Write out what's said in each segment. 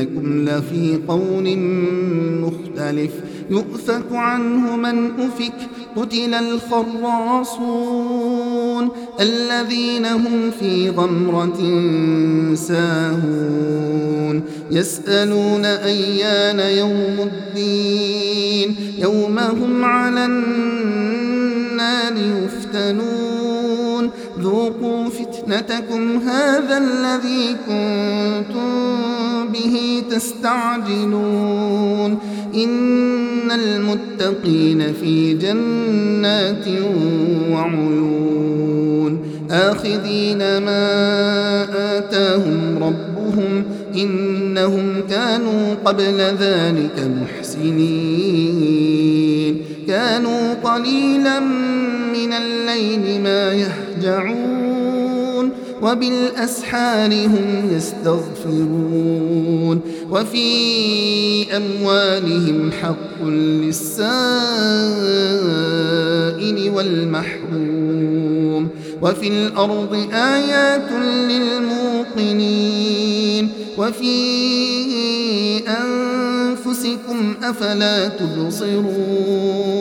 إنكم لفي قول مختلف. يؤفك عنه من أفك قتل الخراصون الذين هم في غمرة ساهون. يسألون أيان يوم الدين يوم هم على النار يفتنون. ذوقوا فتنتكم هذا الذي كنتم به تستعجلون إن المتقين في جنات وعيون آخذين ما آتاهم ربهم إنهم كانوا قبل ذلك محسنين كانوا قليلا من الليل ما يهجعون وبالأسحار هم يستغفرون وفي أموالهم حق للسائل والمحروم وفي الأرض آيات للموقنين وفي أنفسكم أفلا تبصرون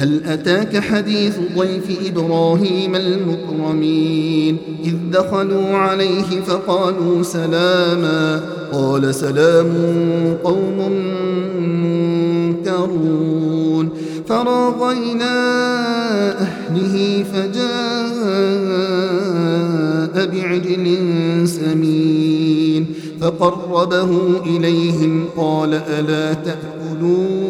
هل أتاك حديث ضيف إبراهيم المكرمين؟ إذ دخلوا عليه فقالوا سلاما. قال سلام قوم منكرون. فراغ إلى أهله فجاء بعجل سمين. فقربه إليهم قال ألا تأكلون؟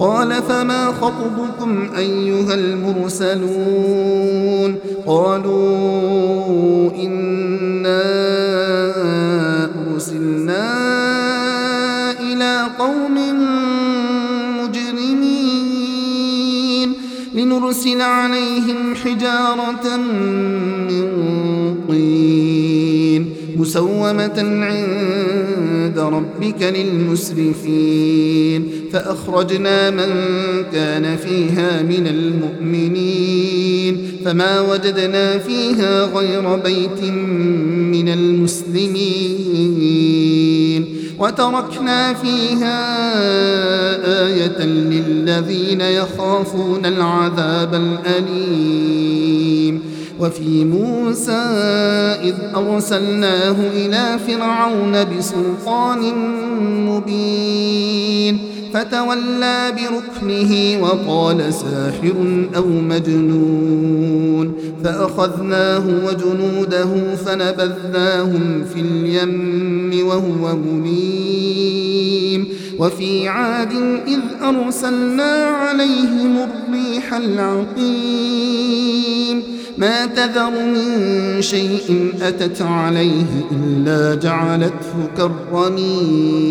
قال فما خطبكم أيها المرسلون قالوا إنا أرسلنا إلى قوم مجرمين لنرسل عليهم حجارة من طين مسومة عند ربك للمسرفين فأخرجنا من كان فيها من المؤمنين فما وجدنا فيها غير بيت من المسلمين وتركنا فيها آية للذين يخافون العذاب الأليم وفي موسى إذ أرسلناه إلى فرعون بسلطان مبين فتولى بركنه وقال ساحر أو مجنون فأخذناه وجنوده فنبذناهم في اليم وهو مليم وفي عاد إذ أرسلنا عليهم الريح العقيم ما تذر من شيء أتت عليه إلا جعلته كالرميم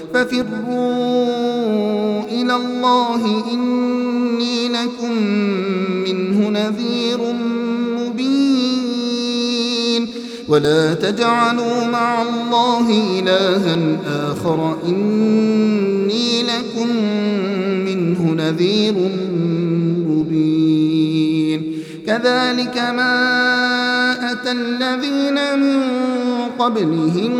ففروا إلى الله إني لكم منه نذير مبين. ولا تجعلوا مع الله إلها آخر إني لكم منه نذير مبين. كذلك ما أتى الذين من قبلهم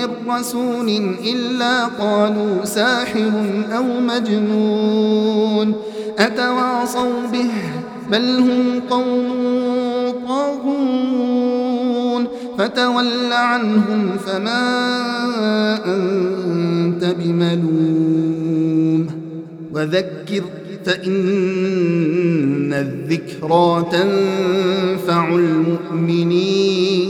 من رسول إلا قالوا ساحر أو مجنون. أتواصوا به؟ بل هم قوم طاغون. فتول عنهم فما أنت بملوم. وذكر فإن الذكرى تنفع المؤمنين.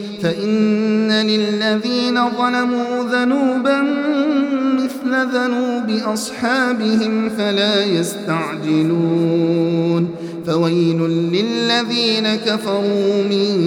فإن للذين ظلموا ذنوبا مثل ذنوب أصحابهم فلا يستعجلون. فويل للذين كفروا من